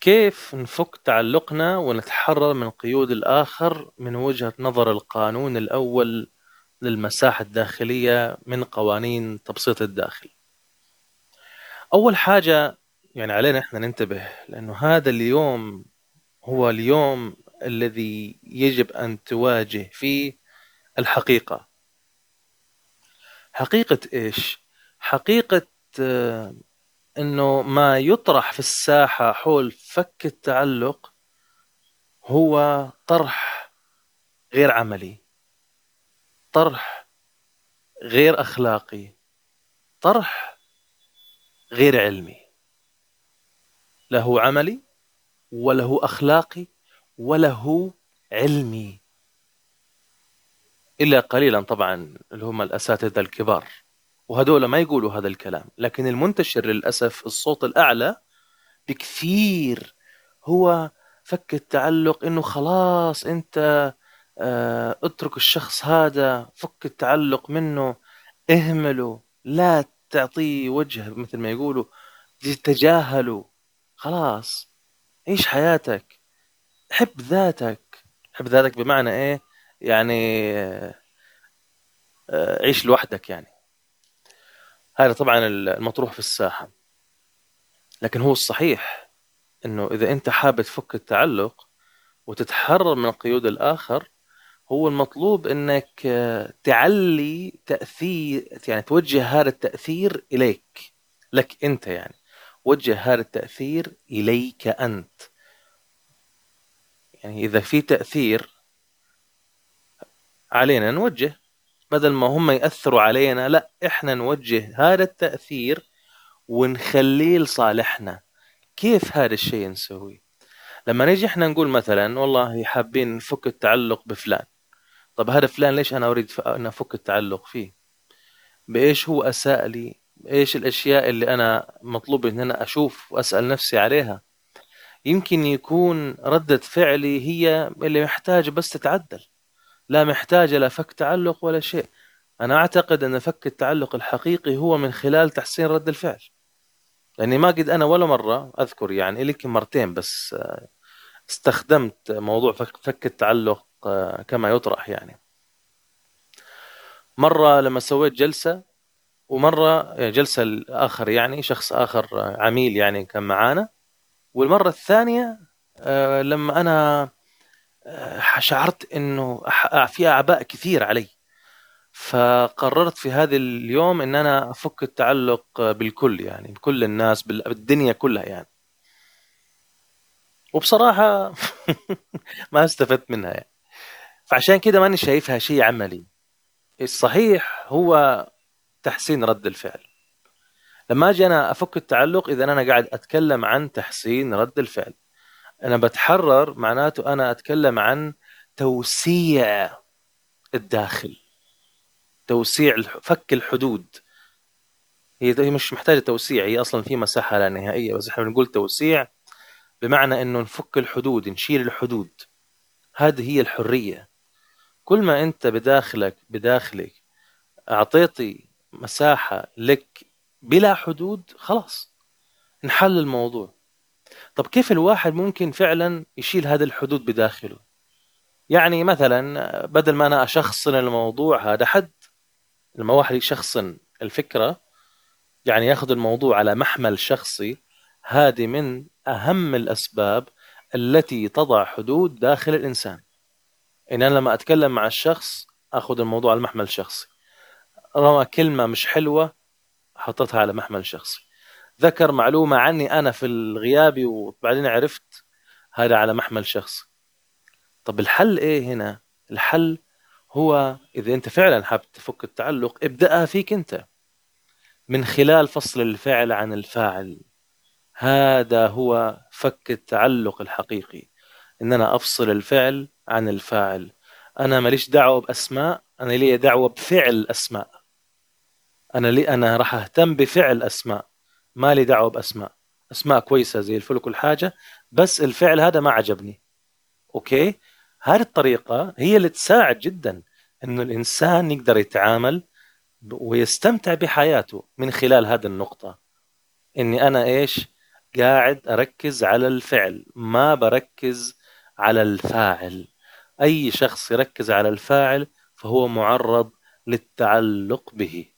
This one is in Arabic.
كيف نفك تعلقنا ونتحرر من قيود الآخر من وجهة نظر القانون الأول للمساحة الداخلية من قوانين تبسيط الداخل أول حاجة يعني علينا إحنا ننتبه لأنه هذا اليوم هو اليوم الذي يجب أن تواجه فيه الحقيقة حقيقة إيش؟ حقيقة آه، إنه ما يطرح في الساحة حول فك التعلق هو طرح غير عملي طرح غير أخلاقي طرح غير علمي. له عملي وله أخلاقي وله علمي. إلا قليلا طبعا اللي هم الأساتذة الكبار. وهدول ما يقولوا هذا الكلام لكن المنتشر للأسف الصوت الأعلى بكثير هو فك التعلق إنه خلاص أنت آه اترك الشخص هذا فك التعلق منه اهمله لا تعطيه وجه مثل ما يقولوا تجاهله خلاص عيش حياتك حب ذاتك حب ذاتك بمعنى إيه؟ يعني آه عيش لوحدك يعني. هذا طبعا المطروح في الساحة. لكن هو الصحيح إنه إذا أنت حابب تفك التعلق وتتحرر من قيود الآخر هو المطلوب إنك تعلي تأثير يعني توجه هذا التأثير إليك لك أنت يعني. وجه هذا التأثير إليك أنت. يعني إذا في تأثير علينا نوجه. بدل ما هم يأثروا علينا لا إحنا نوجه هذا التأثير ونخليه لصالحنا. كيف هذا الشيء نسوي لما نيجي إحنا نقول مثلا والله حابين نفك التعلق بفلان. طب هذا فلان ليش أنا أريد أن أفك التعلق فيه؟ بإيش هو أساء لي؟ إيش الأشياء اللي أنا مطلوب إن أنا أشوف وأسأل نفسي عليها؟ يمكن يكون ردة فعلي هي اللي محتاجة بس تتعدل. لا محتاجة لا فك تعلق ولا شيء. أنا أعتقد أن فك التعلق الحقيقي هو من خلال تحسين رد الفعل. لأني ما قد أنا ولا مرة أذكر يعني لك مرتين بس آه، استخدمت موضوع فك التعلق آه، كما يطرح يعني. مرة لما سويت جلسة ومرة جلسة الآخر يعني شخص آخر عميل يعني كان معانا والمرة الثانية آه، لما أنا آه، شعرت إنه في أعباء كثير علي. فقررت في هذا اليوم إن أنا أفك التعلق بالكل يعني بكل الناس بالدنيا كلها يعني. وبصراحة ما استفدت منها يعني. فعشان كده ماني شايفها شيء عملي. الصحيح هو تحسين رد الفعل. لما أجي أنا أفك التعلق إذا أنا قاعد أتكلم عن تحسين رد الفعل. أنا بتحرر معناته أنا أتكلم عن توسيع الداخل توسيع فك الحدود. هي مش محتاجة توسيع هي أصلا في مساحة لا نهائية بس إحنا بنقول توسيع بمعنى إنه نفك الحدود نشيل الحدود. هذه هي الحرية. كل ما أنت بداخلك بداخلك اعطيتي مساحة لك بلا حدود خلاص نحل الموضوع. طب كيف الواحد ممكن فعلا يشيل هذه الحدود بداخله؟ يعني مثلا بدل ما أنا أشخصن الموضوع هذا حد. لما واحد يشخصن الفكرة يعني ياخذ الموضوع على محمل شخصي هذه من أهم الأسباب التي تضع حدود داخل الإنسان. إن أنا لما أتكلم مع الشخص آخذ الموضوع على محمل شخصي. رمى كلمة مش حلوة حطيتها على محمل شخصي. ذكر معلومة عني أنا في الغياب وبعدين عرفت هذا على محمل شخص طب الحل إيه هنا؟ الحل هو إذا أنت فعلا حاب تفك التعلق ابدأها فيك أنت. من خلال فصل الفعل عن الفاعل. هذا هو فك التعلق الحقيقي. ان أنا أفصل الفعل عن الفاعل. أنا ماليش دعوة بأسماء أنا لي دعوة بفعل أسماء. أنا لي أنا راح أهتم بفعل أسماء. ما لي دعوة بأسماء. أسماء كويسة زي الفل وكل حاجة بس الفعل هذا ما عجبني. أوكي؟ هذه الطريقة هي اللي تساعد جدا إنه الإنسان يقدر يتعامل ويستمتع بحياته من خلال هذه النقطة. إني أنا إيش؟ قاعد أركز على الفعل ما بركز على الفاعل. أي شخص يركز على الفاعل فهو معرض للتعلق به.